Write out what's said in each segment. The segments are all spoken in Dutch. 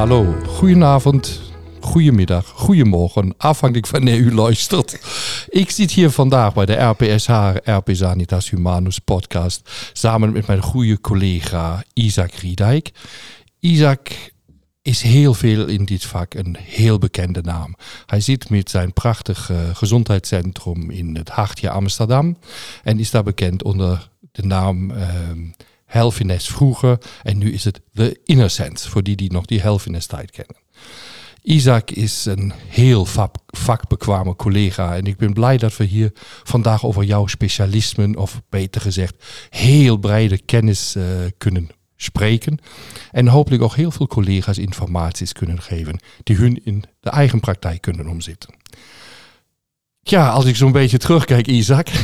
Hallo, goedenavond, goedemiddag, goedemorgen, afhankelijk wanneer u luistert. Ik zit hier vandaag bij de RPSH, RP Sanitas Humanus podcast, samen met mijn goede collega Isaac Riedijk. Isaac is heel veel in dit vak een heel bekende naam. Hij zit met zijn prachtig gezondheidscentrum in het hartje Amsterdam en is daar bekend onder de naam uh, Helfines vroeger en nu is het The Innocence, voor die die nog die Helfines tijd kennen. Isaac is een heel vakbekwame collega en ik ben blij dat we hier vandaag over jouw specialismen, of beter gezegd, heel brede kennis uh, kunnen spreken. En hopelijk ook heel veel collega's informaties kunnen geven die hun in de eigen praktijk kunnen omzetten. Ja, als ik zo'n beetje terugkijk, Isaac.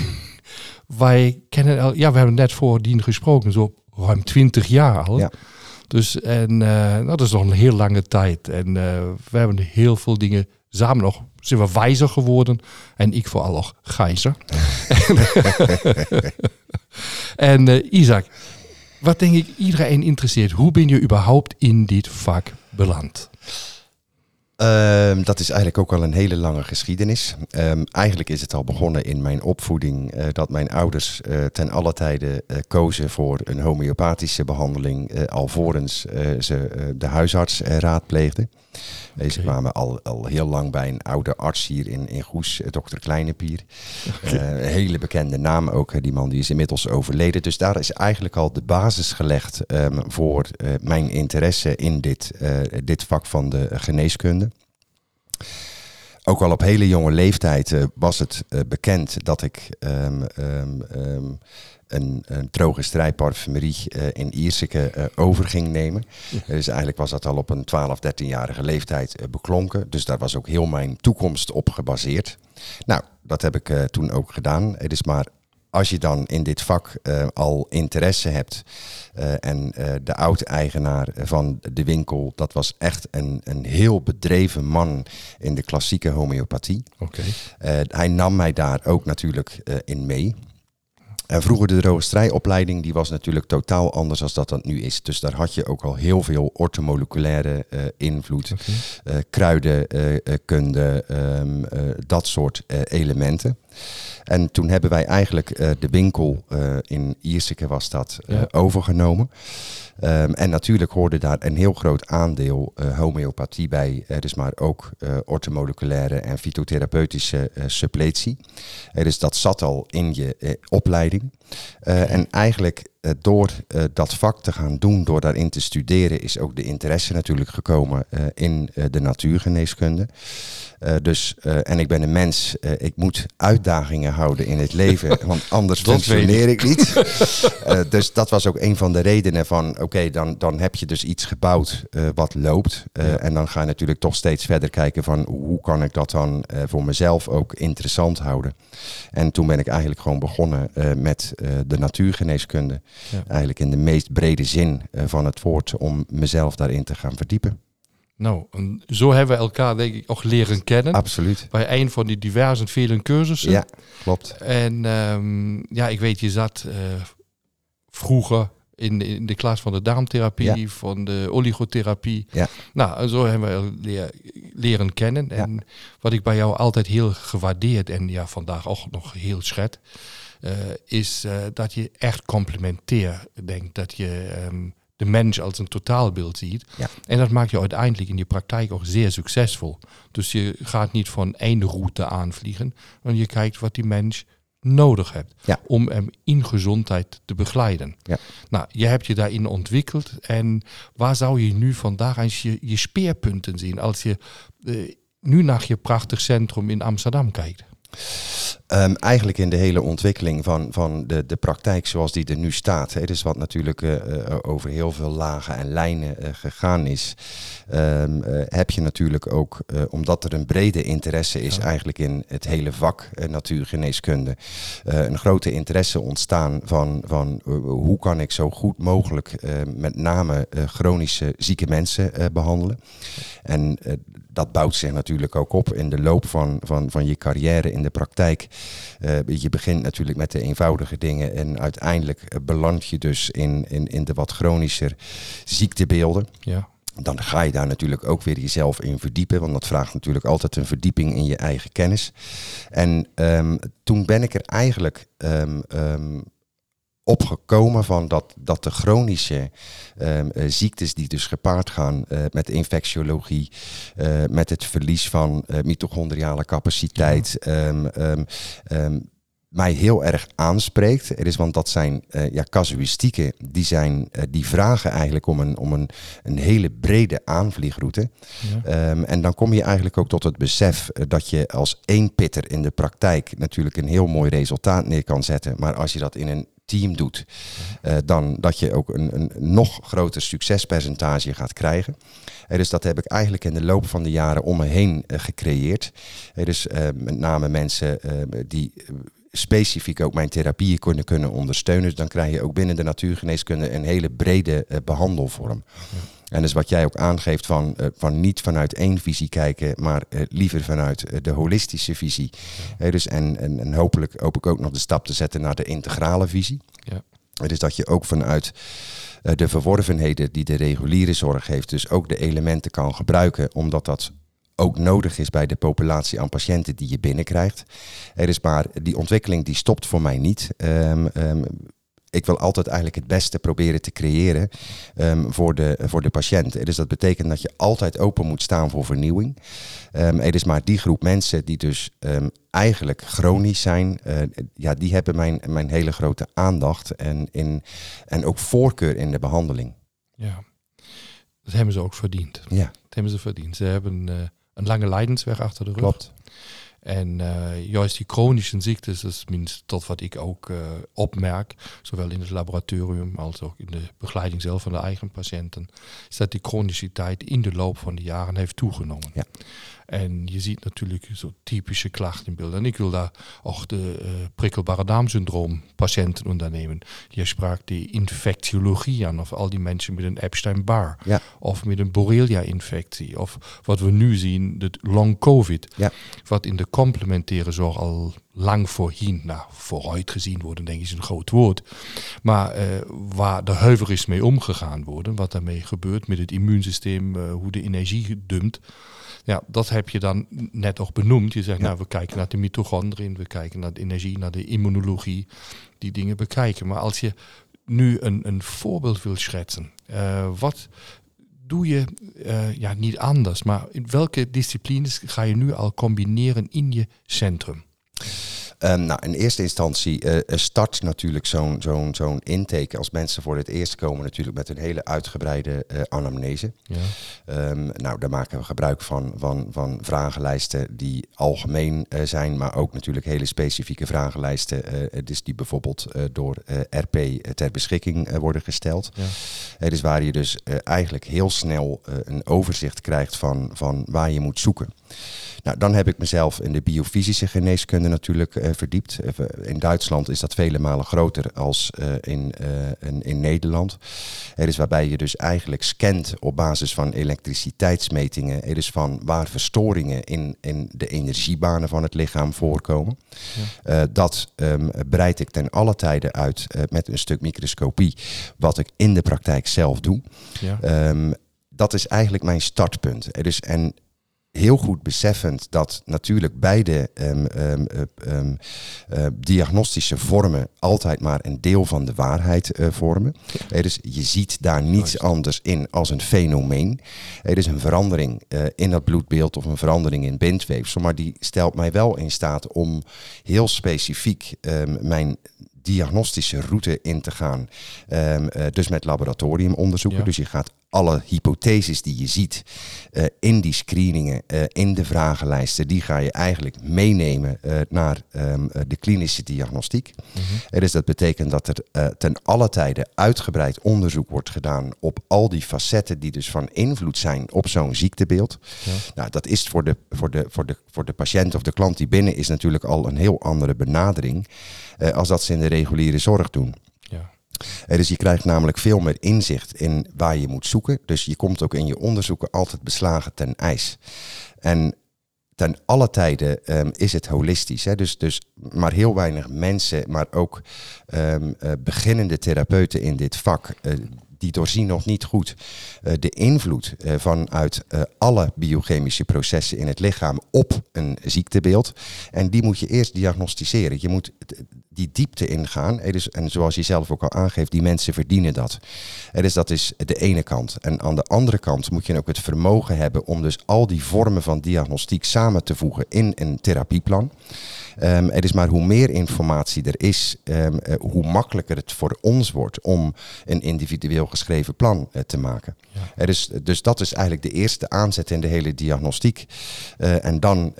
Wij kennen, al, ja, we hebben net voordien gesproken, zo ruim 20 jaar al. Ja. Dus en uh, dat is nog een heel lange tijd. En uh, we hebben heel veel dingen samen nog zijn we wijzer geworden. En ik vooral nog gijzer. en uh, Isaac, wat denk ik iedereen interesseert. Hoe ben je überhaupt in dit vak beland? Um, dat is eigenlijk ook al een hele lange geschiedenis. Um, eigenlijk is het al begonnen in mijn opvoeding uh, dat mijn ouders uh, ten alle tijde uh, kozen voor een homeopathische behandeling alvorens ze de huisarts raadpleegden. Okay. Ze kwamen al, al heel lang bij een oude arts hier in, in Goes, dokter Kleinepier. Okay. een hele bekende naam ook, die man die is inmiddels overleden. Dus daar is eigenlijk al de basis gelegd um, voor mijn interesse in dit, dit vak van de geneeskunde. Ook al op hele jonge leeftijd uh, was het uh, bekend dat ik um, um, um, een, een droge strijdparfumerie uh, in Ierseke over ging nemen. Ja. Dus eigenlijk was dat al op een 12, 13-jarige leeftijd beklonken. Dus daar was ook heel mijn toekomst op gebaseerd. Nou, dat heb ik toen ook gedaan. Het is maar als je dan in dit vak uh, al interesse hebt uh, en uh, de oud-eigenaar van de winkel, dat was echt een, een heel bedreven man in de klassieke homeopathie. Okay. hij nam mij daar ook natuurlijk in mee. En vroeger de drogisterijopleiding, die was natuurlijk totaal anders dan dat dat nu is. Dus daar had je ook al heel veel ortomoleculaire uh, invloed, okay. uh, kruidenkunde, uh, um, dat soort elementen. En toen hebben wij eigenlijk de winkel in Ierseke was dat ja. overgenomen. Um, en natuurlijk hoorde daar een heel groot aandeel homeopathie bij. Er is maar ook ortomoleculaire en fytotherapeutische suppletie. dus dat zat al in je opleiding. Ding. En eigenlijk door dat vak te gaan doen, door daarin te studeren, is ook de interesse natuurlijk gekomen in de natuurgeneeskunde. Dus, en ik ben een mens, ik moet uitdagingen houden in het leven, want anders functioneer ik niet. dus dat was ook een van de redenen van, oké, okay, dan, dan heb je dus iets gebouwd wat loopt. Ja. En dan ga je natuurlijk toch steeds verder kijken van, hoe kan ik dat dan voor mezelf ook interessant houden. En toen ben ik eigenlijk gewoon begonnen met de natuurgeneeskunde. Ja. Eigenlijk in de meest brede zin van het woord, om mezelf daarin te gaan verdiepen. Nou, zo hebben we elkaar denk ik ook leren kennen. Absoluut. Bij een van die diverse vele cursussen. Ja, klopt. En um, ja, ik weet, je zat uh, vroeger in, in de klas van de darmtherapie, ja. van de oligotherapie. Ja. Nou, zo hebben we leer, leren kennen. En ja. wat ik bij jou altijd heel gewaardeerd en ja, vandaag ook nog heel schet, uh, is uh, dat je echt complementair denkt. Dat je um, de mens als een totaalbeeld ziet. Ja. En dat maakt je uiteindelijk in je praktijk ook zeer succesvol. Dus je gaat niet van één route aanvliegen, maar je kijkt wat die mens nodig hebt ja. om hem in gezondheid te begeleiden. Ja. Nou, je hebt je daarin ontwikkeld en waar zou je nu vandaag eens je, je speerpunten zien als je uh, nu naar je prachtig centrum in Amsterdam kijkt? Um, eigenlijk in de hele ontwikkeling van, van de, de praktijk zoals die er nu staat. Hè, dus wat natuurlijk uh, over heel veel lagen en lijnen uh, gegaan is. Um, heb je natuurlijk ook, omdat er een brede interesse is ja. eigenlijk in het hele vak natuurgeneeskunde. een grote interesse ontstaan van, van hoe kan ik zo goed mogelijk met name chronische zieke mensen behandelen. En dat bouwt zich natuurlijk ook op in de loop van, van, van je carrière in de praktijk. Uh, je begint natuurlijk met de eenvoudige dingen en uiteindelijk beland je dus in, in, in de wat chronischer ziektebeelden. Ja. dan ga je daar natuurlijk ook weer jezelf in verdiepen. Want dat vraagt natuurlijk altijd een verdieping in je eigen kennis. En ehm, toen ben ik er eigenlijk um, um, op gekomen van dat, dat de chronische uh, ziektes die dus gepaard gaan uh, met infectiologie, uh, met het verlies van mitochondriale capaciteit, ja mij heel erg aanspreekt. Er is, want dat zijn ja, casuïstieken, die, zijn, die vragen eigenlijk om een, om een, een hele brede aanvliegroute. Ja. En dan kom je eigenlijk ook tot het besef dat je als één pitter in de praktijk natuurlijk een heel mooi resultaat neer kan zetten. Maar als je dat in een team doet, uh, dan dat je ook een, een nog groter succespercentage gaat krijgen. Uh, dus dat heb ik eigenlijk in de loop van de jaren om me heen uh, gecreëerd. dus met name mensen die specifiek ook mijn therapieën kunnen, kunnen ondersteunen. Dus dan krijg je ook binnen de natuurgeneeskunde een hele brede uh, behandelvorm. Ja. En dus wat jij ook aangeeft van, uh, van niet vanuit één visie kijken, maar uh, liever vanuit de holistische visie. Ja. dus en, en, en, hopelijk hoop ik ook nog de stap te zetten naar de integrale visie. Ja. Dus dat je ook vanuit de verworvenheden die de reguliere zorg heeft, dus ook de elementen kan gebruiken, omdat dat ook nodig is bij de populatie aan patiënten die je binnenkrijgt. Er is maar die ontwikkeling die stopt voor mij niet. Um, um, ik wil altijd eigenlijk het beste proberen te creëren um, voor, de, voor de patiënt. Dus dat betekent dat je altijd open moet staan voor vernieuwing. Um, er is maar die groep mensen die dus um, eigenlijk chronisch zijn, uh, ja, die hebben mijn, mijn hele grote aandacht en, in, en ook voorkeur in de behandeling. Ja, dat hebben ze ook verdiend. Ja. Dat hebben ze verdiend. Ze hebben... Uh een lange Leidensweg achter de rug. Klopt. En uh, juist die chronische ziektes, dat is minst tot wat ik ook uh, opmerk, zowel in het laboratorium als ook in de begeleiding zelf van de eigen patiënten, is dat die chroniciteit in de loop van de jaren heeft toegenomen. Ja. En je ziet natuurlijk zo typische klachten in beeld. En ik wil daar ook de uh, prikkelbare darmsyndroom patiënten ondernemen. Je sprak die infectiologie aan, of al die mensen met een Epstein-Barr. Ja. Of met een Borrelia-infectie. Of wat we nu zien, het long COVID. Ja. Wat in de complementaire zorg al lang voorheen, nou, vooruit gezien worden, denk ik is een groot woord. Maar uh, waar de huiver is mee omgegaan worden, wat daarmee gebeurt met het immuunsysteem, uh, hoe de energie dumpt. Ja, dat heb je dan net ook benoemd. Je zegt, ja. nou, we kijken naar de mitochondriën, we kijken naar de energie, naar de immunologie, die dingen bekijken. Maar als je nu een, een voorbeeld wil schetsen, uh, wat doe je uh, ja, niet anders, maar in welke disciplines ga je nu al combineren in je centrum? Um, nou, in eerste instantie uh, start natuurlijk zo'n zo'n zo'n intake als mensen voor het eerst komen natuurlijk met een hele uitgebreide uh, anamnese. Ja. Um, nou, daar maken we gebruik van, van, van vragenlijsten die algemeen uh, zijn, maar ook natuurlijk hele specifieke vragenlijsten, dus die bijvoorbeeld door RP ter beschikking worden gesteld. Ja. dus waar je dus eigenlijk heel snel een overzicht krijgt van, van waar je moet zoeken. Nou, dan heb ik mezelf in de biofysische geneeskunde natuurlijk uh, verdiept. In Duitsland is dat vele malen groter als uh, in, uh, in, in, Nederland. Er is waarbij je dus eigenlijk scant op basis van elektriciteitsmetingen. Er is van waar verstoringen in, in de energiebanen van het lichaam voorkomen. Ja. dat um, breid ik ten alle tijden uit met een stuk microscopie, wat ik in de praktijk zelf doe. Ja. Um, dat is eigenlijk mijn startpunt. Er is, en heel goed beseffend dat natuurlijk beide um, um, um, uh, diagnostische vormen altijd maar een deel van de waarheid uh, vormen. Ja. dus je ziet daar niets anders in als een fenomeen. Er is een verandering uh, in dat bloedbeeld of een verandering in bindweefsel, maar die stelt mij wel in staat om heel specifiek mijn diagnostische route in te gaan. Um, uh, dus met laboratoriumonderzoeken. Ja. Dus je gaat alle hypotheses die je ziet uh, in die screeningen, uh, in de vragenlijsten, die ga je eigenlijk meenemen uh, naar um, de klinische diagnostiek. Mm -hmm. dus dat betekent dat er ten alle tijde uitgebreid onderzoek wordt gedaan op al die facetten die dus van invloed zijn op zo'n ziektebeeld. Ja. Nou, dat is voor de, voor, de, voor, de, voor de patiënt of de klant die binnen is natuurlijk al een heel andere benadering als dat ze in de reguliere zorg doen. Uh, dus je krijgt namelijk veel meer inzicht in waar je moet zoeken. Dus je komt ook in je onderzoeken altijd beslagen ten ijs. En ten alle tijden um, is het holistisch. Hè? Dus, dus maar heel weinig mensen, maar ook um, uh, beginnende therapeuten in dit vak, uh, die doorzien nog niet goed uh, de invloed vanuit alle biochemische processen in het lichaam op een ziektebeeld. En die moet je eerst diagnosticeren. Je moet die diepte ingaan. Dus, en zoals je zelf ook al aangeeft, die mensen verdienen dat. Dus dat is de ene kant. En aan de andere kant moet je ook het vermogen hebben om dus al die vormen van diagnostiek samen te voegen in een therapieplan. Um, het is maar hoe meer informatie er is, um, uh, hoe makkelijker het voor ons wordt om een individueel geschreven plan uh, te maken. Ja. Er is, dus dat is eigenlijk de eerste aanzet in de hele diagnostiek. Uh, en dan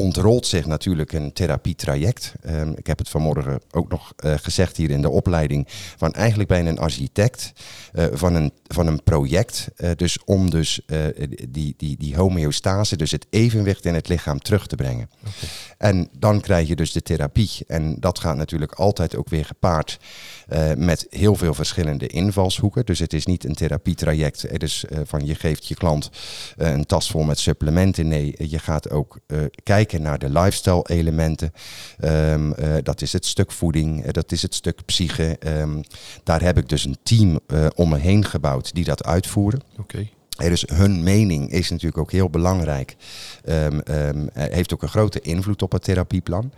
ontrolt zich natuurlijk een therapietraject. Um, ik heb het vanmorgen ook nog uh, gezegd hier in de opleiding. Van eigenlijk ben je een architect uh, van, een, van een project. Uh, dus om dus die, die, die homeostase, dus het evenwicht in het lichaam terug te brengen. Okay. En dan krijg je dus de therapie. En dat gaat natuurlijk altijd ook weer gepaard met heel veel verschillende invalshoeken. Dus het is niet een therapietraject. Het is van je geeft je klant een tas vol met supplementen. Nee, je gaat ook kijken naar de lifestyle elementen. Uh, dat is het stuk voeding, dat is het stuk psyche. Um, daar heb ik dus een team om me heen gebouwd die dat uitvoeren. Oké. Dus hun mening is natuurlijk ook heel belangrijk. Um, um, heeft ook een grote invloed op het therapieplan.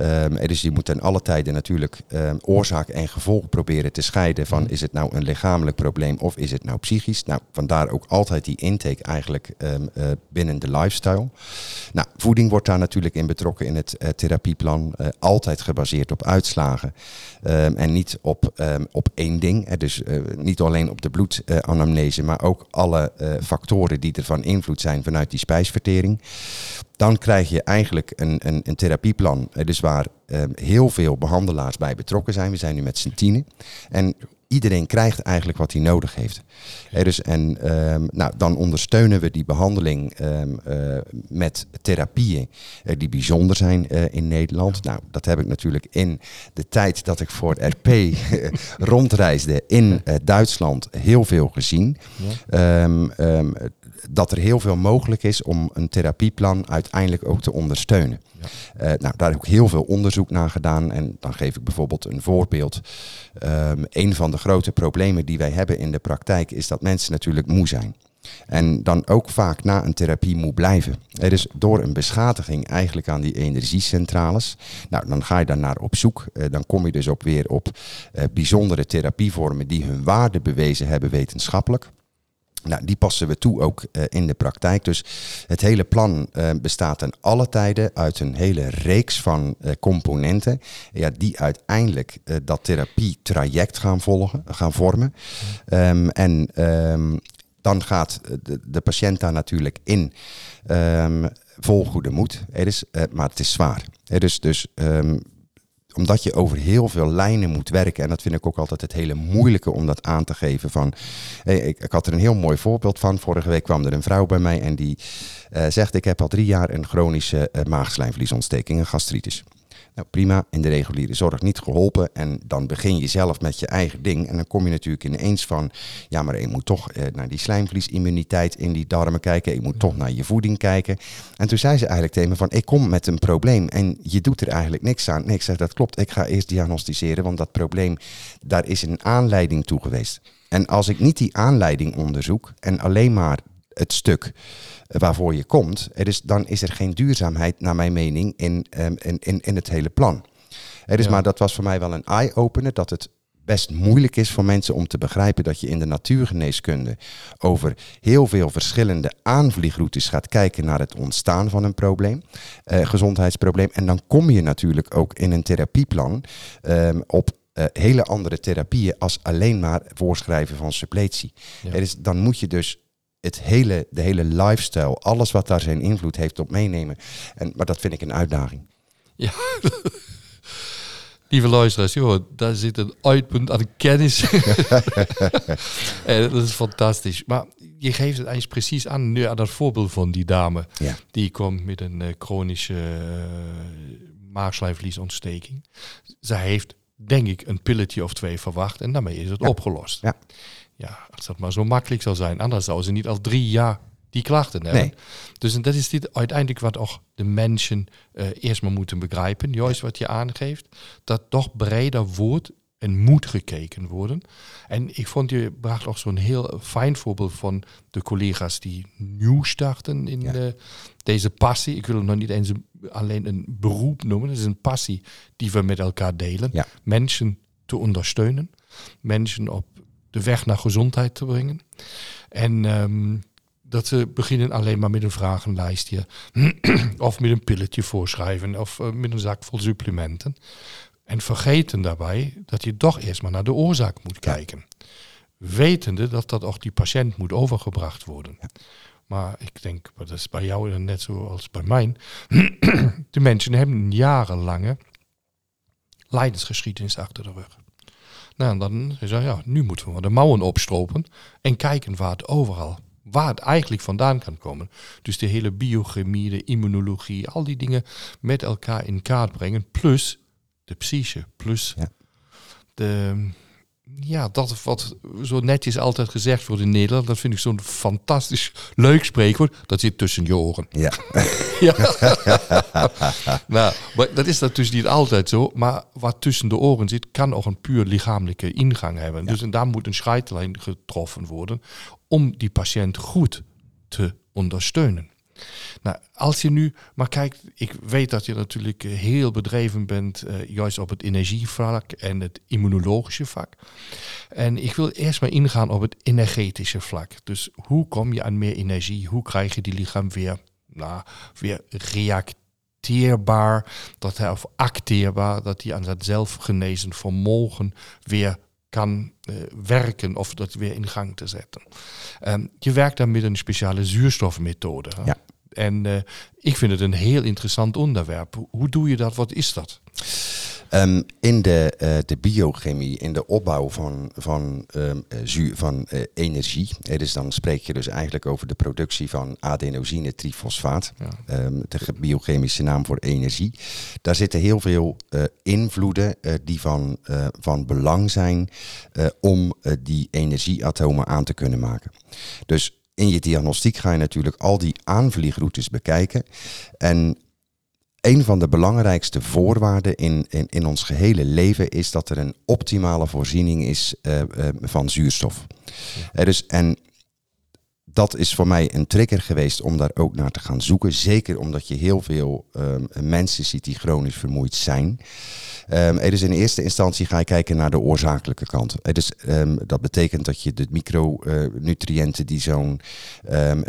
Um, dus je moet ten alle tijden natuurlijk oorzaak en gevolg proberen te scheiden van is het nou een lichamelijk probleem of is het nou psychisch. Nou, vandaar ook altijd die intake eigenlijk uh, binnen de lifestyle. Nou, voeding wordt daar natuurlijk in betrokken in het uh, therapieplan. Uh, altijd gebaseerd op uitslagen en niet op, op één ding. Hè. Dus niet alleen op de bloedanamnese, maar ook alle uh, factoren die er van invloed zijn vanuit die spijsvertering. Dan krijg je eigenlijk een, een, een therapieplan, dus waar uh, heel veel behandelaars bij betrokken zijn. We zijn nu met z'n tienen. En iedereen krijgt eigenlijk wat hij nodig heeft. He, dus, en um, nou, dan ondersteunen we die behandeling um, uh, met therapieën uh, die bijzonder zijn uh, in Nederland. Nou, dat heb ik natuurlijk in de tijd dat ik voor RP rondreisde in Duitsland heel veel gezien. Ja. Um, dat er heel veel mogelijk is om een therapieplan uiteindelijk ook te ondersteunen. Ja. Uh, nou, daar heb ik heel veel onderzoek naar gedaan. En dan geef ik bijvoorbeeld een voorbeeld. Um, een van de grote problemen die wij hebben in de praktijk is dat mensen natuurlijk moe zijn. En dan ook vaak na een therapie moet blijven. Er is door een beschadiging eigenlijk aan die energiecentrales. Nou, dan ga je daar naar op zoek. Uh, dan kom je dus op weer op uh, bijzondere therapievormen die hun waarde bewezen hebben wetenschappelijk. Nou, die passen we toe ook uh, in de praktijk. Dus het hele plan uh, bestaat ten alle tijden uit een hele reeks van uh, componenten. Ja, die uiteindelijk dat therapietraject gaan volgen, gaan vormen. Um, en um, dan gaat de, de, patiënt daar natuurlijk in um, vol goede moed. Het is, maar het is zwaar. dus dus omdat je over heel veel lijnen moet werken. En dat vind ik ook altijd het hele moeilijke om dat aan te geven. Van, ik, ik had er een heel mooi voorbeeld van. Vorige week kwam er een vrouw bij mij en die uh, zegt: Ik heb al drie jaar een chronische uh, een gastritis. Nou prima, in de reguliere zorg niet geholpen. En dan begin je zelf met je eigen ding. En dan kom je natuurlijk ineens van, ja maar je moet toch eh, naar die slijmvliesimmuniteit in die darmen kijken. Je moet toch naar je voeding kijken. En toen zei ze eigenlijk tegen me van, ik kom met een probleem en je doet er eigenlijk niks aan. Nee, ik zeg, dat klopt, ik ga eerst diagnosticeren, want dat probleem, daar is een aanleiding toe geweest. En als ik niet die aanleiding onderzoek en alleen maar het stuk waarvoor je komt, er is, dan is er geen duurzaamheid, naar mijn mening, in, um, in, in, in het hele plan. Er is ja. maar dat was voor mij wel een eye-opener dat het best moeilijk is voor mensen om te begrijpen dat je in de natuurgeneeskunde over heel veel verschillende aanvliegroutes gaat kijken naar het ontstaan van een probleem, uh, gezondheidsprobleem. En dan kom je natuurlijk ook in een therapieplan um, op uh, hele andere therapieën als alleen maar voorschrijven van suppletie. Ja. Is, dan moet je dus het hele, de hele lifestyle, alles wat daar zijn invloed heeft op meenemen. En, maar dat vind ik een uitdaging. Ja. Lieve luisteraars, joh, daar zit een uitpunt aan kennis. en dat is fantastisch. Maar je geeft het eigenlijk precies aan, nu aan dat voorbeeld van die dame. Ja. Die komt met een uh, chronische uh. Zij heeft, denk ik, een pilletje of twee verwacht en daarmee is het ja. opgelost. Ja. Ja, als dat maar zo makkelijk zou zijn. Anders zou ze niet al drie jaar die klachten hebben. Nee. Dus dat is dit uiteindelijk wat ook de mensen uh, eerst maar moeten begrijpen. Juist wat je aangeeft. Dat toch breder wordt en moet gekeken worden. En ik vond je bracht ook zo'n heel fijn voorbeeld van de collega's die nieuw starten in Ja. de, deze passie. Ik wil het nog niet eens een- alleen een beroep noemen. Het is een passie die we met elkaar delen. Ja. Mensen te ondersteunen. Mensen op de weg naar gezondheid te brengen. En ehm, dat ze beginnen alleen maar met een vragenlijstje. of met een pilletje voorschrijven. Of eh, met een zak vol supplementen. En vergeten daarbij dat je toch eerst maar naar de oorzaak moet kijken. Wetende dat dat ook die patiënt moet overgebracht worden. Maar ik denk, dat is bij jou net zoals bij mij. de mensen hebben een jarenlange lijdensgeschiedenis achter de rug. Nou, dan is ja, nu moeten we de mouwen opstropen en kijken waar het overal, waar het eigenlijk vandaan kan komen. Dus de hele biochemie, de immunologie, al die dingen met elkaar in kaart brengen, plus de psyche, plus Ja. de, ja, dat wat zo netjes altijd gezegd wordt in Nederland, dat vind ik zo'n fantastisch leuk spreekwoord. Dat zit tussen je oren. Ja, Ja. nou, maar dat is natuurlijk niet altijd zo. Maar wat tussen de oren zit, kan ook een puur lichamelijke ingang hebben. Dus en daar moet een scheidlijn getroffen worden om die patiënt goed te ondersteunen. Nou, als je nu, maar kijk, ik weet dat je natuurlijk eh, heel bedreven bent, eh, juist op het energievlak en het immunologische vlak. En ik wil eerst maar ingaan op het energetische vlak. Dus hoe kom je aan meer energie? Hoe krijg je die lichaam weer, nou, weer reacteerbaar, dat hij, of acteerbaar, dat hij aan dat zelfgenezen vermogen weer kan eh, werken of dat weer in gang te zetten. Ehm, je werkt dan met een speciale zuurstofmethode. hè? Ja. En eh, ik vind het een heel interessant onderwerp. Hoe- doe je dat? Wat is dat? Ehm, in de, eh, de biochemie, in de opbouw van, van, zuur, van eh, energie, dus dan spreek je dus eigenlijk over de productie van adenosine trifosfaat, Ja. ehm, de biochemische naam voor energie. Daar zitten heel veel invloeden die van, van belang zijn om die energieatomen aan te kunnen maken. Dus in je diagnostiek ga je natuurlijk al die aanvliegroutes bekijken. En een van de belangrijkste voorwaarden in, in, in ons gehele leven is dat er een optimale voorziening is eh, eh, van zuurstof. Dus, en dat is voor mij een trigger geweest om daar ook naar te gaan zoeken. Zeker omdat je heel veel ehm, mensen ziet die chronisch vermoeid zijn. Dus in eerste instantie ga je kijken naar de oorzakelijke kant. Dus, dat betekent dat je de micronutriënten die zo'n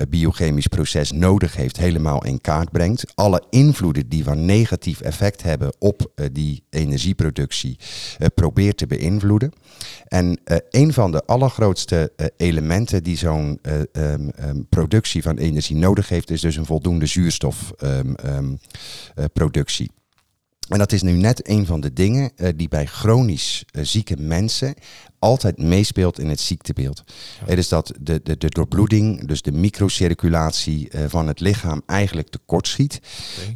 biochemisch proces nodig heeft, helemaal in kaart brengt. Alle invloeden die van negatief effect hebben op eh, die energieproductie, eh, probeert te beïnvloeden. En eh, een van de allergrootste elementen die zo'n eh, ehm, ehm, productie van energie nodig heeft, is dus een voldoende zuurstofproductie. en dat is nu net een van de dingen eh, die bij chronisch eh, zieke mensen altijd meespeelt in het ziektebeeld. Het is dat de, de, de doorbloeding, dus de microcirculatie eh, van het lichaam eigenlijk tekortschiet.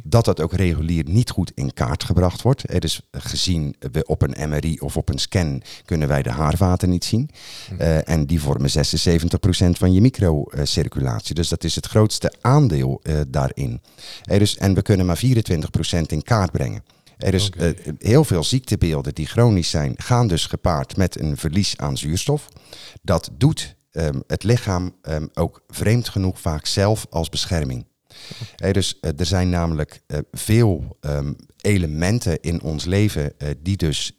Dat dat ook regulier niet goed in kaart gebracht wordt. Het is gezien we op een MRI of op een scan kunnen wij de haarvaten niet zien. Eh, en die vormen 76% van je microcirculatie. Dus dat is het grootste aandeel eh, daarin. Eh, dus, en we kunnen maar 24% in kaart brengen. Er is eh, heel veel ziektebeelden die chronisch zijn, gaan dus gepaard met een verlies aan zuurstof. Dat doet ehm, het lichaam ehm, ook vreemd genoeg vaak zelf als bescherming. Dus eh, er zijn namelijk eh, veel ehm, elementen in ons leven die dus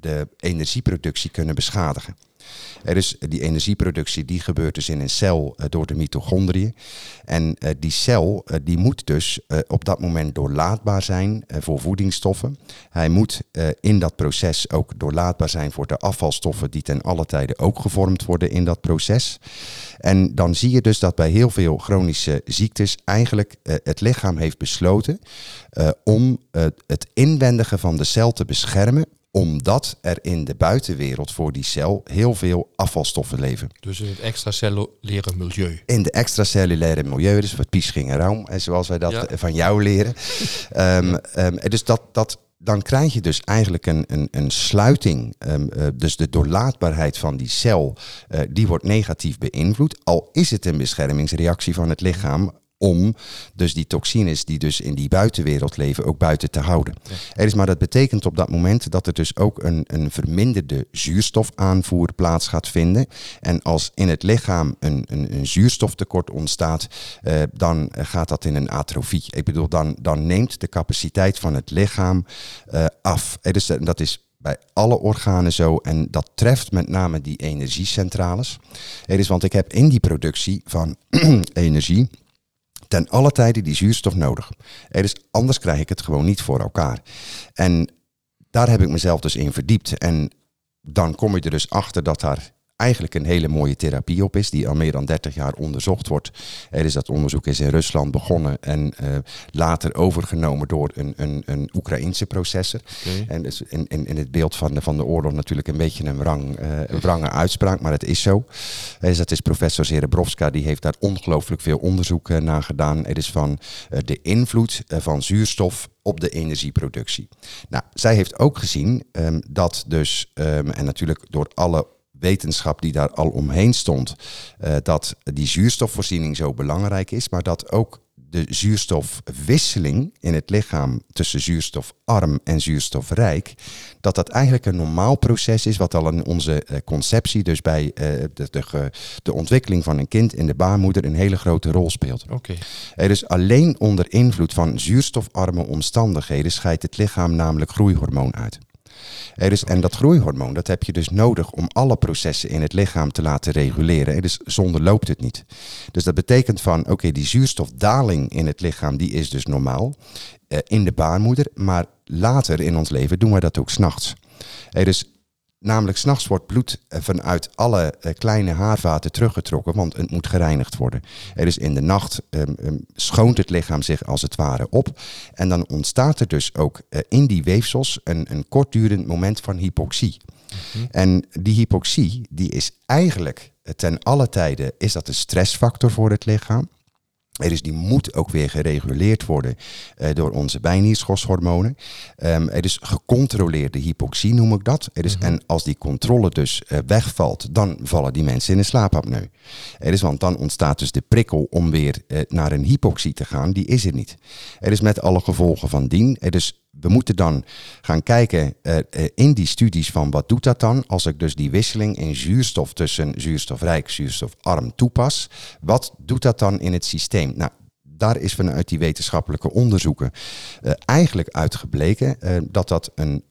de energieproductie kunnen beschadigen. Dus die energieproductie die gebeurt dus in een cel eh, door de mitochondriën. En eh, die cel die moet dus op dat moment doorlaatbaar zijn voor voedingsstoffen. Hij moet in dat proces ook doorlaatbaar zijn voor de afvalstoffen die ten alle tijde ook gevormd worden in dat proces. En dan zie je dus dat bij heel veel chronische ziektes eigenlijk het lichaam heeft besloten om het inwendige van de cel te beschermen omdat er in de buitenwereld voor die cel heel veel afvalstoffen leven. Dus in het extracellulaire milieu. In de extracellulaire milieu, dus wat Pisching en Raum, eh, zoals wij dat Ja. eh, van jou leren. Ehm, dus dat, dat, dan krijg je dus eigenlijk een, een, een sluiting. ehm, eh, dus de doorlaatbaarheid van die cel, die wordt negatief beïnvloed. Al is het een beschermingsreactie van het lichaam om dus die toxines die dus in die buitenwereld leven ook buiten te houden. Er is, maar dat betekent op dat moment dat er dus ook een, een verminderde zuurstofaanvoer plaats gaat vinden. En als in het lichaam een, een, een zuurstoftekort ontstaat, eh, dan gaat dat in een atrofie. Ik bedoel, dan, dan neemt de capaciteit van het lichaam eh, af. Er is, dat is bij alle organen zo. En dat treft met name die energiecentrales. Er is, want ik heb in die productie van energie ten alle tijden die zuurstof nodig. Er is, anders krijg ik het gewoon niet voor elkaar. En daar heb ik mezelf dus in verdiept. En dan kom je er dus achter dat daar eigenlijk een hele mooie therapie op is, die al meer dan 30 jaar onderzocht wordt. Er is dat onderzoek is in Rusland begonnen en uh, later overgenomen door een, een, een Oekraïnse processor. Okay. En dus in, in, in het beeld van de, van de oorlog natuurlijk een beetje een, wrang, uh, een wrange uitspraak, maar het is zo. Dus dat is professor Zerebrovska, die heeft daar ongelooflijk veel onderzoek uh, naar gedaan. Het is van de invloed van zuurstof op de energieproductie. Nou, zij heeft ook gezien um, dat dus, um, en natuurlijk door alle wetenschap die daar al omheen stond, uh, dat die zuurstofvoorziening zo belangrijk is, maar dat ook de zuurstofwisseling in het lichaam tussen zuurstofarm en zuurstofrijk, dat dat eigenlijk een normaal proces is, wat al in onze uh, conceptie, dus bij uh, de, de, de, ontwikkeling van een kind in de baarmoeder, een hele grote rol speelt. Okay. Er is alleen onder invloed van zuurstofarme omstandigheden scheidt het lichaam namelijk groeihormoon uit. En dat groeihormoon, dat heb je dus nodig om alle processen in het lichaam te laten reguleren. Dus zonder loopt het niet. Dus dat betekent van, oké, die zuurstofdaling in het lichaam, die is dus normaal uh, in de baarmoeder. Maar later in ons leven doen we dat ook s'nachts. Namelijk, s'nachts wordt bloed eh, vanuit alle uh, kleine haarvaten teruggetrokken, want het moet gereinigd worden. Er is in de nacht um, um, schoont het lichaam zich als het ware op. En dan ontstaat er dus ook uh, in die weefsels een, een kortdurend moment van hypoxie. Mm-hmm. En die hypoxie, die is eigenlijk ten alle tijden is dat een stressfactor voor het lichaam. Er is die moet ook weer gereguleerd worden uh, door onze bijnierschorshormonen. Um, er is gecontroleerde hypoxie, noem ik dat. Er is, mm-hmm. En als die controle dus uh, wegvalt, dan vallen die mensen in een slaapapneu. Er is, want dan ontstaat dus de prikkel om weer uh, naar een hypoxie te gaan, die is er niet. Er is met alle gevolgen van dien. Er is we moeten dan gaan kijken uh, in die studies van wat doet dat dan als ik dus die wisseling in zuurstof tussen zuurstofrijk, zuurstofarm toepas. Wat doet dat dan in het systeem? Nou, daar is vanuit die wetenschappelijke onderzoeken uh, eigenlijk uitgebleken uh, dat dat een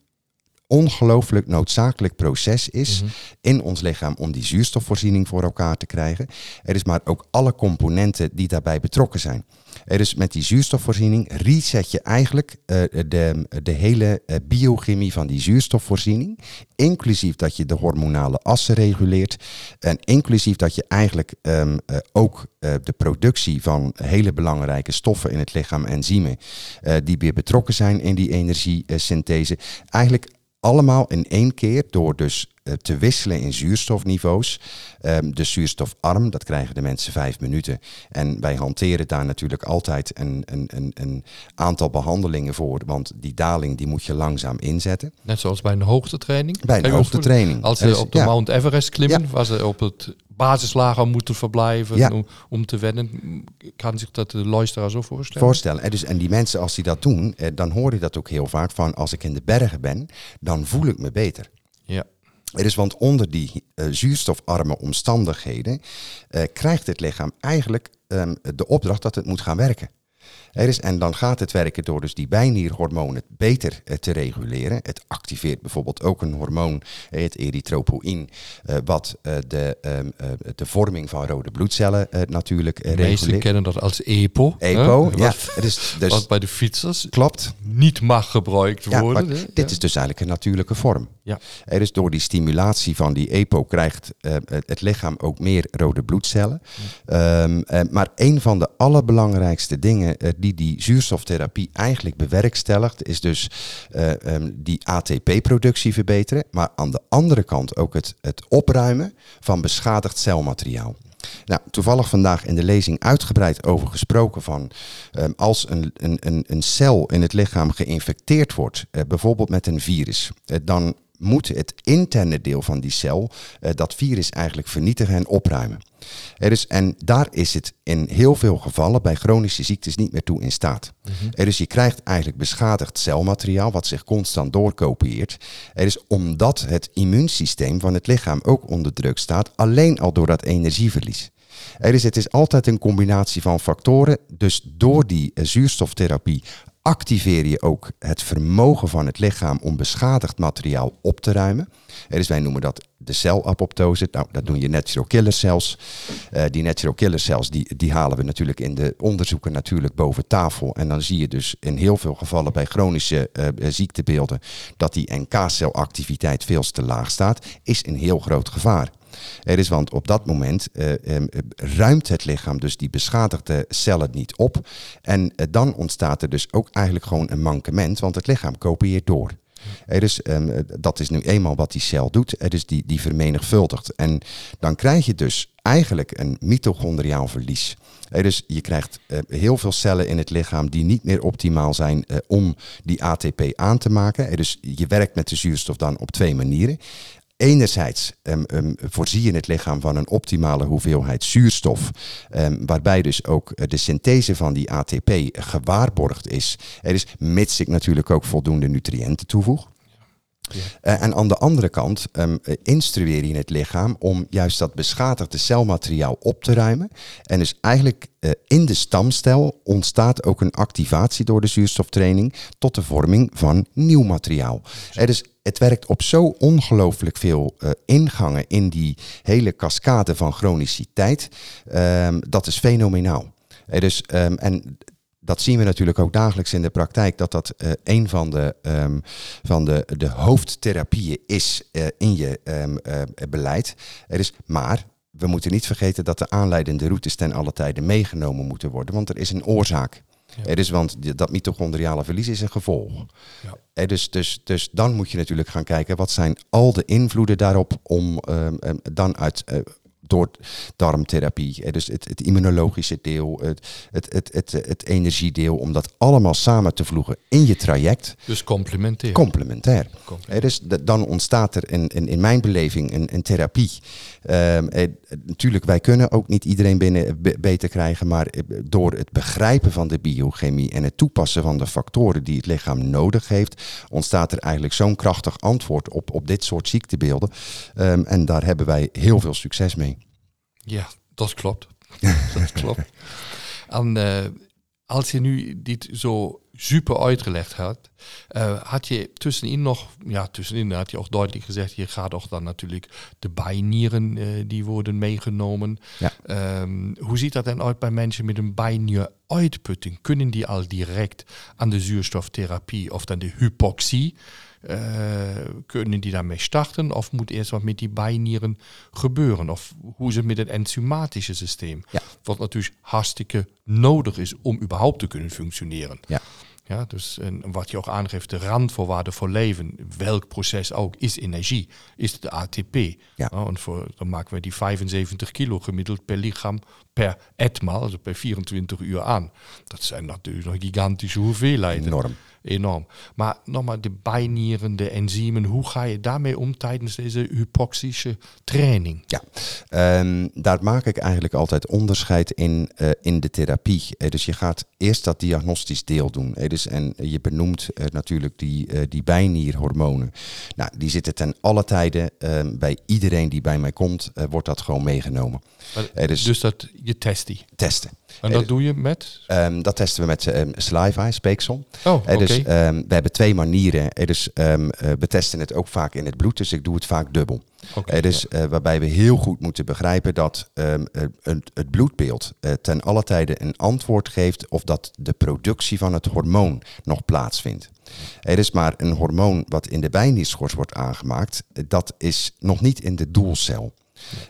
ongelooflijk noodzakelijk proces is mm -hmm. in ons lichaam om die zuurstofvoorziening voor elkaar te krijgen. Er is maar ook alle componenten die daarbij betrokken zijn. Is met die zuurstofvoorziening reset je eigenlijk uh, de, de hele uh, biochemie van die zuurstofvoorziening. Inclusief dat je de hormonale assen reguleert. En inclusief dat je eigenlijk um, uh, ook de productie van hele belangrijke stoffen in het lichaam, enzymen, die weer betrokken zijn in die energiesynthese. Eigenlijk allemaal in één keer door dus uh, te wisselen in zuurstofniveaus. Um, de zuurstofarm, dat krijgen de mensen vijf minuten. En wij hanteren daar natuurlijk altijd een, een, een, een, aantal behandelingen voor. Want die daling die moet je langzaam inzetten. Net zoals bij een hoogtetraining? Bij een hoogtetraining. Als ze op de ja. Mount Everest klimmen, ja. waar ze op het basislager moeten verblijven ja. om, om, te wennen. Kan zich dat de luisteraar zo voorstellen? Voorstellen. En, dus, en die mensen, als die dat doen, eh, dan hoor je dat ook heel vaak van als ik in de bergen ben, dan voel ik me beter. Ja. Er is, want onder die uh, zuurstofarme omstandigheden uh, krijgt het lichaam eigenlijk um, de opdracht dat het moet gaan werken. Er is, en dan gaat het werken door dus die bijnierhormonen beter uh, te reguleren. Het activeert bijvoorbeeld ook een hormoon, uh, het erythropoïn, uh, wat de, um, de vorming van rode bloedcellen natuurlijk reguleert. De meesten kennen dat als EPO. EPO, hè? ja. Wat, het is dus, wat bij de fietsers klopt. niet mag gebruikt worden. Ja, dit is dus eigenlijk een natuurlijke vorm. Ja. Er is door die stimulatie van die EPO krijgt het, het, lichaam ook meer rode bloedcellen. Um, maar een van de allerbelangrijkste dingen die die zuurstoftherapie eigenlijk bewerkstelligt, is dus uh, die ATP-productie verbeteren, maar aan de andere kant ook het, het opruimen van beschadigd celmateriaal. Nou, toevallig vandaag in de lezing uitgebreid over gesproken van um, als een, een, een, cel in het lichaam geïnfecteerd wordt, uh, bijvoorbeeld met een virus, uh, dan moet het interne deel van die cel uh, dat virus eigenlijk vernietigen en opruimen. Er is, en daar is het in heel veel gevallen bij chronische ziektes niet meer toe in staat. Mm Er is, je krijgt eigenlijk beschadigd celmateriaal wat zich constant doorkopieert. Er is omdat het immuunsysteem van het lichaam ook onder druk staat, alleen al door dat energieverlies. Er is, het is altijd een combinatie van factoren. Dus door die uh, zuurstoftherapie activeer je ook het vermogen van het lichaam om beschadigd materiaal op te ruimen. Dus wij noemen dat de celapoptose. Nou, dat doen je natural killer cells. Uh, die natural killer cells die, die halen we natuurlijk in de onderzoeken natuurlijk boven tafel. En dan zie je dus in heel veel gevallen bij chronische uh, ziektebeelden dat die NK-celactiviteit veel te laag staat. Is een heel groot gevaar. Er is, want op dat moment uh, um, ruimt het lichaam dus die beschadigde cellen niet op. En uh, dan ontstaat er dus ook eigenlijk gewoon een mankement, want het lichaam kopieert door. Er is, um, dat is nu eenmaal wat die cel doet, er is die, die vermenigvuldigt. En dan krijg je dus eigenlijk een mitochondriaal verlies. Dus je krijgt heel veel cellen in het lichaam die niet meer optimaal zijn om die ATP aan te maken. Dus je werkt met de zuurstof dan op twee manieren. Enerzijds um, um, voorzie je het lichaam van een optimale hoeveelheid zuurstof, um, waarbij dus ook de synthese van die ATP gewaarborgd is. Er is, mits ik natuurlijk ook voldoende nutriënten toevoeg. Ja. Uh, en aan de andere kant um, instrueer je het lichaam om juist dat beschadigde celmateriaal op te ruimen. En dus eigenlijk uh, in de stamcel ontstaat ook een activatie door de zuurstoftraining tot de vorming van nieuw materiaal. Er is het werkt op zo ongelooflijk veel uh, ingangen in die hele cascade van chroniciteit. Um, dat is fenomenaal. Er is, um, en dat zien we natuurlijk ook dagelijks in de praktijk, dat dat uh, een van de, um, van de, de hoofdtherapieën is in je beleid. Er is, maar we moeten niet vergeten dat de aanleidende routes ten alle tijde meegenomen moeten worden, want er is een oorzaak. Ja. Is, want dat mitochondriale verlies is een gevolg. Ja. Dus, dus, dus dan moet je natuurlijk gaan kijken wat zijn al de invloeden daarop om um, dan uit uh, door darmtherapie, dus het, het immunologische deel, het, het, het, het, het energiedeel, om dat allemaal samen te vloegen in je traject. Dus complementair. Complementair. complementair. Dus dan ontstaat er in, in, in mijn beleving een, een therapie. Um, eh, natuurlijk, wij kunnen ook niet iedereen binnen beter krijgen, maar door het begrijpen van de biochemie en het toepassen van de factoren die het lichaam nodig heeft, ontstaat er eigenlijk zo'n krachtig antwoord op, op dit soort ziektebeelden. Um, en daar hebben wij heel veel succes mee. Ja, dat klopt. dat klopt. En uh, als je nu dit zo super uitgelegd hebt, uh, had je tussenin nog, ja, tussenin had je ook duidelijk gezegd, je gaat ook dan natuurlijk de bijnieren, uh, die worden meegenomen. Ja. Um, hoe ziet dat dan uit bij mensen met een bijnieruitputting? Kunnen die al direct aan de zuurstoftherapie of dan de hypoxie? Uh, kunnen die daarmee starten of moet eerst wat met die bijnieren gebeuren? Of hoe is het met het enzymatische systeem? Ja. Wat natuurlijk hartstikke nodig is om überhaupt te kunnen functioneren. Ja. Ja, dus en wat je ook aangeeft, de randvoorwaarde voor leven, welk proces ook, is energie, is de ATP. Ja. Nou, en voor, dan maken we die 75 kilo gemiddeld per lichaam per etmaal, also per 24 uur aan. Dat zijn natuurlijk nog gigantische hoeveelheden. Enorm enorm. Maar nogmaals, de bijnieren, de enzymen, hoe ga je daarmee om tijdens deze hypoxische training? Ja, um, daar maak ik eigenlijk altijd onderscheid in, uh, in de therapie. Uh, dus je gaat eerst dat diagnostisch deel doen. Uh, dus, en je benoemt natuurlijk die, die bijnierhormonen. Nou, die zitten ten alle tijden ehm, bij iedereen die bij mij komt, wordt dat gewoon meegenomen. Maar, dus, dus dat je test die? Testen. En dat doe je met? Um, dat testen we met um, saliva, speeksel. Oh, okay. Dus um, we hebben twee manieren. Dus um, uh, we testen het ook vaak in het bloed, dus ik doe het vaak dubbel. Okay, dus ja. uh, waarbij we heel goed moeten begrijpen dat het, het bloedbeeld uh, ten alle tijde een antwoord geeft of dat de productie van het hormoon nog plaatsvindt. Er is maar een hormoon wat in de bijnierschors wordt aangemaakt, dat is nog niet in de doelcel.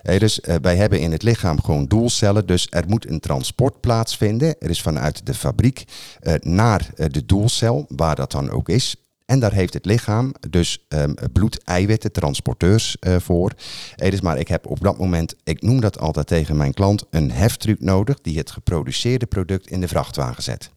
Dus uh, wij hebben in het lichaam gewoon doelcellen, dus er moet een transport plaatsvinden. Er is vanuit de fabriek uh, naar uh, de doelcel, waar dat dan ook is. En daar heeft het lichaam dus um, bloed-eiwitten, transporteurs uh, voor. Hey, dus maar ik heb op dat moment, ik noem dat altijd tegen mijn klant, een heftruck nodig die het geproduceerde product in de vrachtwagen zet.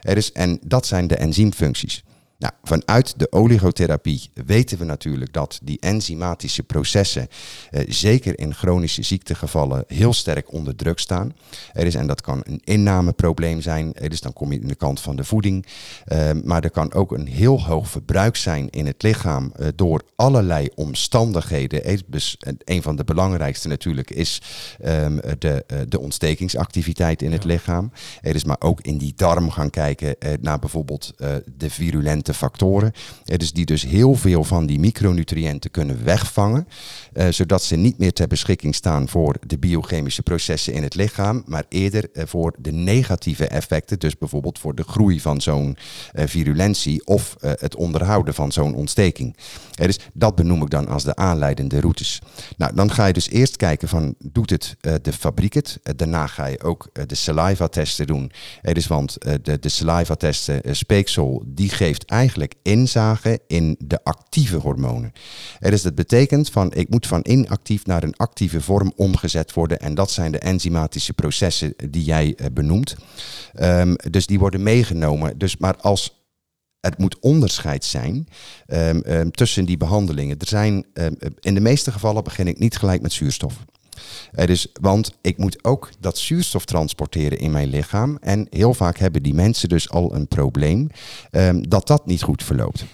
Is, en dat zijn de enzymfuncties. Nou, vanuit de oligotherapie weten we natuurlijk dat die enzymatische processen, eh, zeker in chronische ziektegevallen, heel sterk onder druk staan. Er is, en dat kan een innameprobleem zijn, dus dan kom je in de kant van de voeding. Eh, maar er kan ook een heel hoog verbruik zijn in het lichaam eh, door allerlei omstandigheden. Dus een van de belangrijkste natuurlijk is ehm, de, eh, de ontstekingsactiviteit in het lichaam. Er is maar ook in die darm gaan kijken eh, naar bijvoorbeeld eh, de virulente factoren. dus die dus heel veel van die micronutriënten kunnen wegvangen, uh, zodat ze niet meer ter beschikking staan voor de biochemische processen in het lichaam, maar eerder uh, voor de negatieve effecten, dus bijvoorbeeld voor de groei van zo'n uh, virulentie of het onderhouden van zo'n ontsteking. dus dat benoem ik dan als de aanleidende routes. Nou, dan ga je dus eerst kijken van, doet het de fabriek het? daarna ga je ook de saliva-testen doen. dus want de, de saliva-testen, speeksel, die geeft eigenlijk inzage in de actieve hormonen. Er is dat betekent van ik moet van inactief naar een actieve vorm omgezet worden. En dat zijn de enzymatische processen die jij uh, benoemt. Um, dus die worden meegenomen. Dus maar als het moet onderscheid zijn um, um, tussen die behandelingen. Er zijn, in de meeste gevallen begin ik niet gelijk met zuurstof. Er is, want ik moet ook dat zuurstof transporteren in mijn lichaam. En heel vaak hebben die mensen dus al een probleem um, dat dat niet goed verloopt.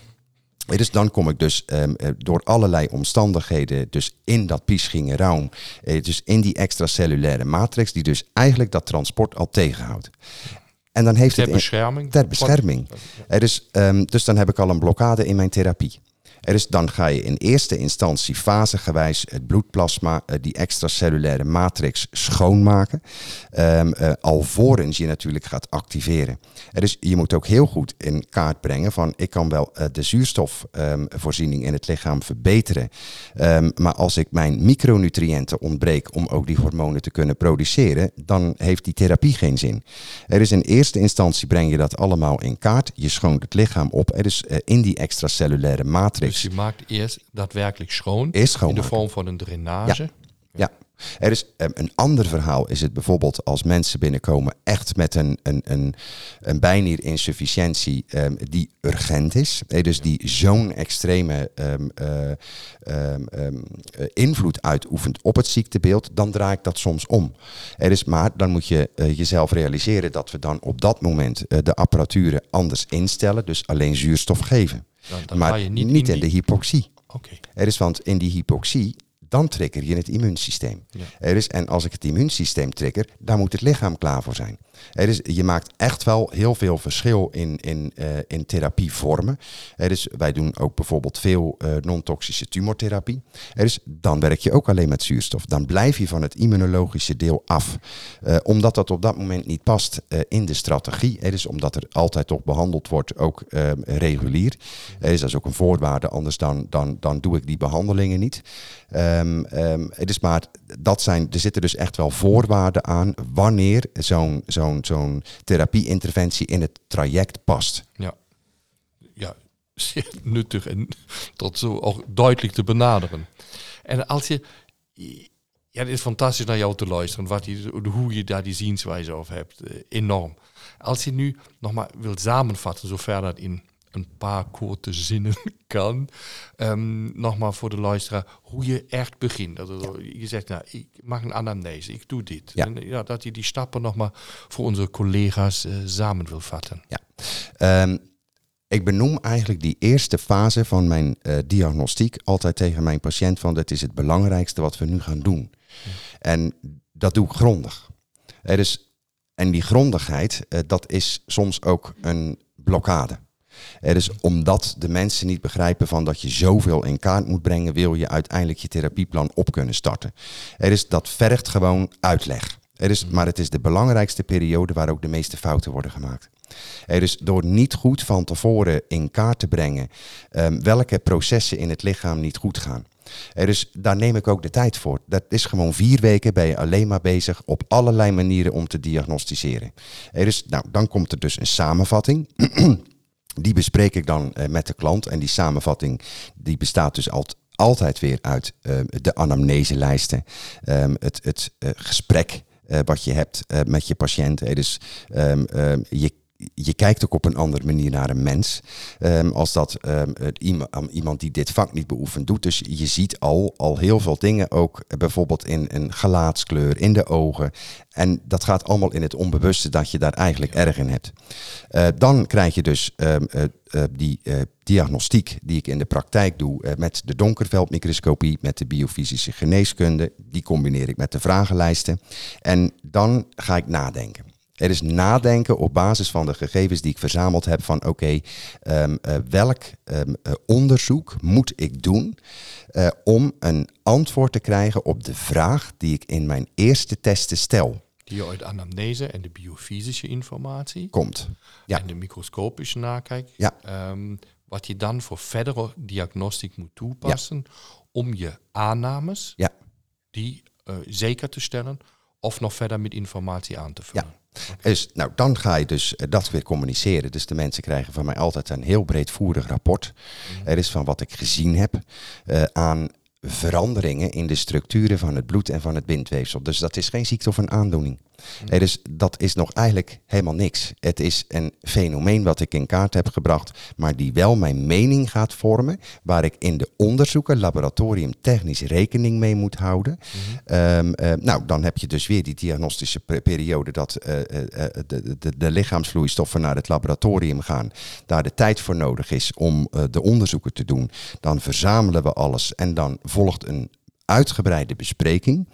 Dus dan kom ik dus um, door allerlei omstandigheden dus in dat piesgingenraum, uh, dus in die extracellulaire matrix, die dus eigenlijk dat transport al tegenhoudt. En dan heeft ter het bescherming. Ter bescherming. Er is, um, dus dan heb ik al een blokkade in mijn therapie. Is, dan ga je in eerste instantie fasegewijs het bloedplasma, uh, die extracellulaire matrix, schoonmaken. Um, uh, alvorens je natuurlijk gaat activeren. Er is, je moet ook heel goed in kaart brengen van ik kan wel uh, de zuurstofvoorziening um, in het lichaam verbeteren. Um, maar als ik mijn micronutriënten ontbreek om ook die hormonen te kunnen produceren, dan heeft die therapie geen zin. Er is in eerste instantie breng je dat allemaal in kaart. Je schoont het lichaam op. Er is in die extracellulaire matrix dus je maakt eerst daadwerkelijk schoon. Eerst in de vorm van een drainage. Ja. ja. Er is um, een ander verhaal, is het bijvoorbeeld als mensen binnenkomen echt met een, een, een, een bijnierinsufficiëntie um, die urgent is. Hey, dus die zo'n extreme um, uh, invloed uitoefent op het ziektebeeld, dan draai ik dat soms om. Er is maar, dan moet je uh, jezelf realiseren dat we dan op dat moment uh, de apparatuur anders instellen, dus alleen zuurstof geven. Dan, dan maar je niet, niet in, in de hypoxie. Okay. Er is, want in die hypoxie dan trigger je het immuunsysteem. Ja. Er is, en als ik het immuunsysteem trigger, daar moet het lichaam klaar voor zijn. Er is, je maakt echt wel heel veel verschil in, in, uh, in therapievormen. Er is, wij doen ook bijvoorbeeld veel uh, non-toxische tumortherapie. Er is, dan werk je ook alleen met zuurstof. Dan blijf je van het immunologische deel af. Uh, omdat dat op dat moment niet past in de strategie. Er is omdat er altijd toch behandeld wordt, ook regulier. Er is dat is ook een voorwaarde, anders dan, dan, dan doe ik die behandelingen niet. Um, um, het is maar, dat zijn, er zitten dus echt wel voorwaarden aan wanneer zo'n zo'n zo'n therapie-interventie in het traject past. Ja, ja zeer nuttig en dat zo ook duidelijk te benaderen. En als je, ja, het is fantastisch naar jou te luisteren, wat je, hoe je daar die zienswijze over hebt, enorm. Als je nu nog maar wilt samenvatten, zover dat in een paar korte zinnen kan. Um, nogmaal voor de luisteraar, hoe je echt begint. Dat ja. Je zegt, nou, ik mag een anamnese, ik doe dit. Ja. En, ja, dat je die stappen nog maar voor onze collega's uh, samen wil vatten. Ja. Um, ik benoem eigenlijk die eerste fase van mijn uh, diagnostiek altijd tegen mijn patiënt van dat is het belangrijkste wat we nu gaan doen. Ja. En dat doe ik grondig. Er is, en die grondigheid, uh, dat is soms ook een blokkade. Er is omdat de mensen niet begrijpen van dat je zoveel in kaart moet brengen, wil je uiteindelijk je therapieplan op kunnen starten. Is, dat vergt gewoon uitleg. Is, maar het is de belangrijkste periode waar ook de meeste fouten worden gemaakt. Er is door niet goed van tevoren in kaart te brengen um, welke processen in het lichaam niet goed gaan. Er is, daar neem ik ook de tijd voor. Dat is gewoon vier weken ben je alleen maar bezig op allerlei manieren om te diagnosticeren. Er is, nou, dan komt er dus een samenvatting. Die bespreek ik dan uh, met de klant. En die samenvatting die bestaat dus altijd altijd weer uit uh, de anamneselijsten, um, het, het uh, gesprek wat je hebt met je patiënt. dus um, je je kijkt ook op een andere manier naar een mens. Ehm, als dat ehm, iemand die dit vak niet beoefend doet. Dus je ziet al, al heel veel dingen ook eh, bijvoorbeeld in een gelaatskleur, in de ogen. En dat gaat allemaal in het onbewuste dat je daar eigenlijk erg in hebt. Eh, dan krijg je dus ehm, eh, die diagnostiek die ik in de praktijk doe met de donkerveldmicroscopie, met de biofysische geneeskunde. Die combineer ik met de vragenlijsten. En dan ga ik nadenken. Er is nadenken op basis van de gegevens die ik verzameld heb van oké, ehm, eh, welk ehm, eh, onderzoek moet ik doen eh, om een antwoord te krijgen op de vraag die ik in mijn eerste testen stel. Die uit anamnese en de biofysische informatie Komt. Ja. en de microscopische nakijk. Ja. ehm, wat je dan voor verdere diagnostiek moet toepassen om je aannames Ja. die zeker te stellen of nog verder met informatie aan te vullen. Dus, nou, dan ga je dus eh, dat weer communiceren. Dus de mensen krijgen van mij altijd een heel breedvoerig rapport. Er is van wat ik gezien heb eh, aan veranderingen in de structuren van het bloed en van het bindweefsel. Dus dat is geen ziekte of een aandoening. Is, dat is nog eigenlijk helemaal niks. Het is een fenomeen wat ik in kaart heb gebracht, maar die wel mijn mening gaat vormen, waar ik in de onderzoeken laboratoriumtechnisch rekening mee moet houden. Ehm, eh, nou, dan heb je dus weer die diagnostische pe- periode dat eh, eh, de, de, de lichaamsvloeistoffen naar het laboratorium gaan, daar de tijd voor nodig is om de onderzoeken te doen. Dan verzamelen we alles en dan volgt een uitgebreide bespreking.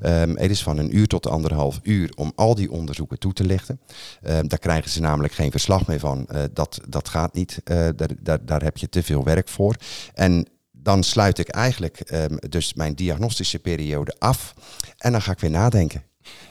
Ehm, het is van een uur tot anderhalf uur om al die onderzoeken toe te lichten. Ehm, daar krijgen ze namelijk geen verslag meer van. Eh, dat, dat gaat niet. Eh, daar, daar, daar heb je te veel werk voor. En dan sluit ik eigenlijk ehm, dus mijn diagnostische periode af. En dan ga ik weer nadenken.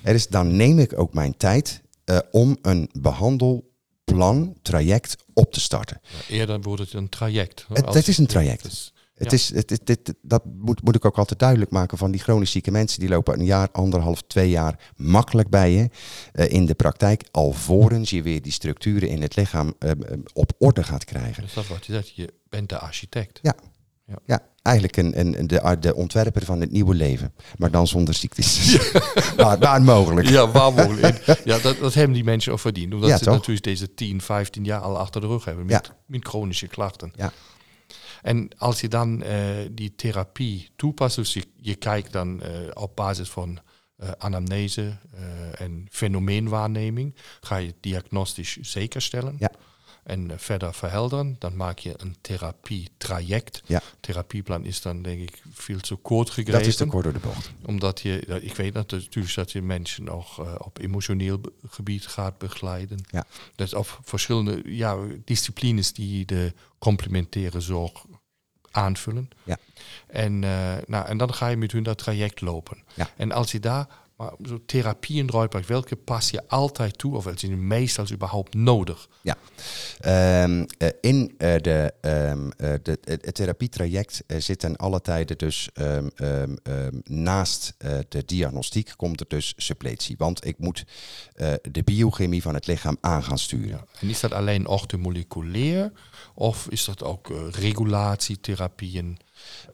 Er is, dan neem ik ook mijn tijd eh, om een behandelplan, traject op te starten. Ja, eerder wordt het een traject. Het- het is een traject. Het Ja. is, het, het, dit- dat moet, moet ik ook altijd duidelijk maken van die chronisch zieke mensen. Die lopen een jaar, anderhalf, twee jaar makkelijk bij je eh, in de praktijk. Alvorens je weer die structuren in het lichaam eh, eh, op orde gaat krijgen. dus dat wordt je zegt, je bent de architect. Ja. Ja, eigenlijk een, een, de, de ontwerper van het nieuwe leven. Maar dan zonder ziektes. waar, waar mogelijk. Ja, waar mogelijk. En Ja, dat, dat hebben die mensen ook verdiend. Omdat Ja, ze toch? natuurlijk deze 10, 15 jaar al achter de rug hebben met, met chronische klachten. Ja. En als je dan eh, die therapie toepast, dus je, kijkt dan eh, op basis van eh, anamnese en fenomeenwaarneming, ga je diagnostisch zeker stellen. En eh, verder verhelderen, dan maak je een therapietraject. Ja. Therapieplan is dan denk ik veel te kort gegrepen Dat is te kort door de bocht. omdat je, ik weet natuurlijk dat je mensen ook eh, op emotioneel gebied gaat begeleiden. Ja. Dus op verschillende ja, disciplines die de complementaire zorg aanvullen. Ja. En, eh, nou, en dan ga je met hun dat traject lopen. Ja. En als je daar maar zo therapieën uitpakt, welke pas je altijd toe of welke zijn meestal überhaupt nodig? Ja. Ehm, eh, in eh, de, eh, de, het, het therapietraject eh, zit ten alle tijden dus ehm, naast de diagnostiek komt er dus suppletie. Want ik moet de biochemie van het lichaam aan gaan sturen. Ja. En is dat alleen orthomoleculair of is dat ook regulatietherapieën?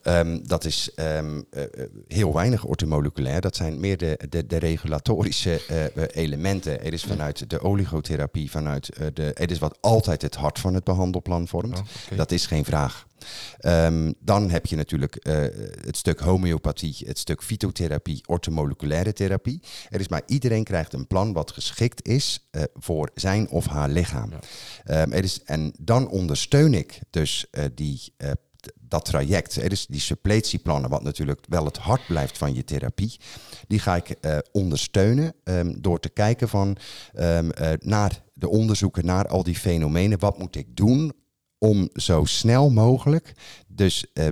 Ehm, dat is ehm, eh, eh, heel weinig orthomoleculair. Dat zijn meer de, de, de regulatorische eh, elementen. Het is vanuit de oligotherapie, vanuit de. Het is wat altijd het hart van het behandelplan vormt. Oh. Dat is geen vraag. Ehm, dan heb je natuurlijk het stuk homeopathie, het stuk fytotherapie, orthomoleculaire therapie. Er is maar iedereen krijgt een plan wat geschikt is voor zijn of haar lichaam. Ja. Er is, en dan ondersteun ik dus eh, die, dat traject. Er is die suppletieplannen, wat natuurlijk wel het hart blijft van je therapie. Die ga ik eh, ondersteunen ehm, door te kijken van, eh, naar de onderzoeken naar al die fenomenen. Wat moet ik doen om zo snel mogelijk dus eh,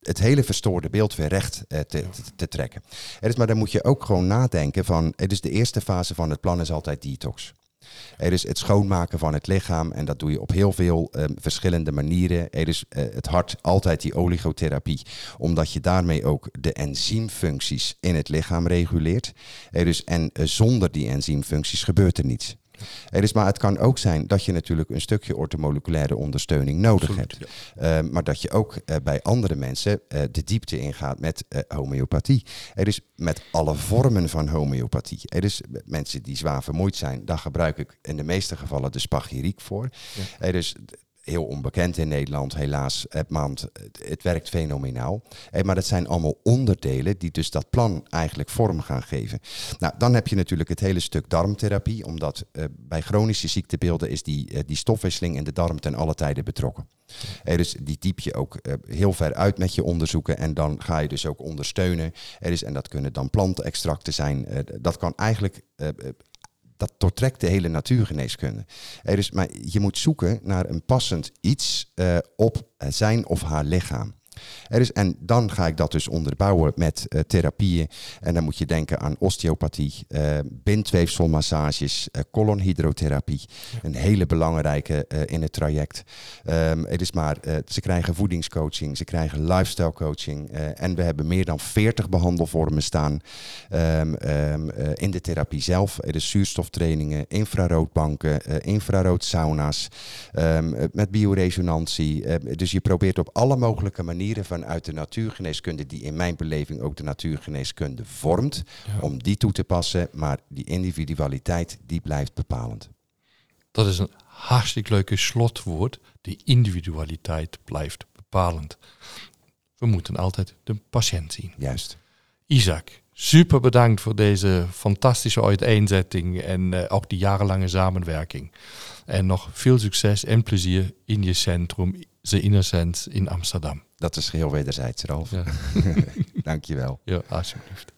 het hele verstoorde beeld weer recht te, te, te trekken. Er is, maar dan moet je ook gewoon nadenken van, het is de eerste fase van het plan is altijd detox. Er is het schoonmaken van het lichaam en dat doe je op heel veel eh, verschillende manieren. Er is eh, het hart altijd die oligotherapie, omdat je daarmee ook de enzymfuncties in het lichaam reguleert. Er is, en eh, zonder die enzymfuncties gebeurt er niets. Maar het kan ook zijn dat je natuurlijk een stukje ortomoleculaire ondersteuning nodig Absoluut, hebt. Eh, maar dat je ook eh, bij andere mensen eh, de diepte ingaat met eh, homeopathie. Er is met alle vormen van homeopathie. Er is mensen die zwaar vermoeid zijn, daar gebruik ik in de meeste gevallen de spagyriek voor. Ja. Is heel onbekend in Nederland, helaas, het maand. Het, werkt fenomenaal. Eh, maar dat zijn allemaal onderdelen die dus dat plan eigenlijk vorm gaan geven. Nou, dan heb je natuurlijk het hele stuk darmtherapie, omdat eh, bij chronische ziektebeelden is die, eh, die stofwisseling in de darm ten alle tijde betrokken. Eh, dus die diep je ook eh, heel ver uit met je onderzoeken en dan ga je dus ook ondersteunen. Er is, en dat kunnen dan plantextracten zijn. Eh, dat kan eigenlijk eh, eh, dat doortrekt de hele natuurgeneeskunde. Is, maar je moet zoeken naar een passend iets eh, op zijn of haar lichaam. Er is, en dan ga ik dat dus onderbouwen met eh, therapieën. En dan moet je denken aan osteopathie, eh bindweefselmassages, eh, kolonhydrotherapie. Een hele belangrijke in het traject. Ehm, het is maar, ze krijgen voedingscoaching, ze krijgen lifestyle coaching. en we hebben meer dan 40 behandelvormen staan ehm, ehm, eh, in de therapie zelf. Er is zuurstoftrainingen, infraroodbanken, infrarood sauna's, met bioresonantie. Dus je probeert op alle mogelijke manieren vanuit de natuurgeneeskunde, die in mijn beleving ook de natuurgeneeskunde vormt, Ja. om die toe te passen. Maar die individualiteit, die blijft bepalend. Dat is een hartstikke leuke slotwoord. De individualiteit blijft bepalend. We moeten altijd de patiënt zien. Juist. Isaac, super bedankt voor deze fantastische uiteenzetting en eh, ook die jarenlange samenwerking. En nog veel succes en plezier in je centrum, The Innocence in Amsterdam. Dat is heel wederzijds, Ralf. Ja, Dankjewel. ja alsjeblieft.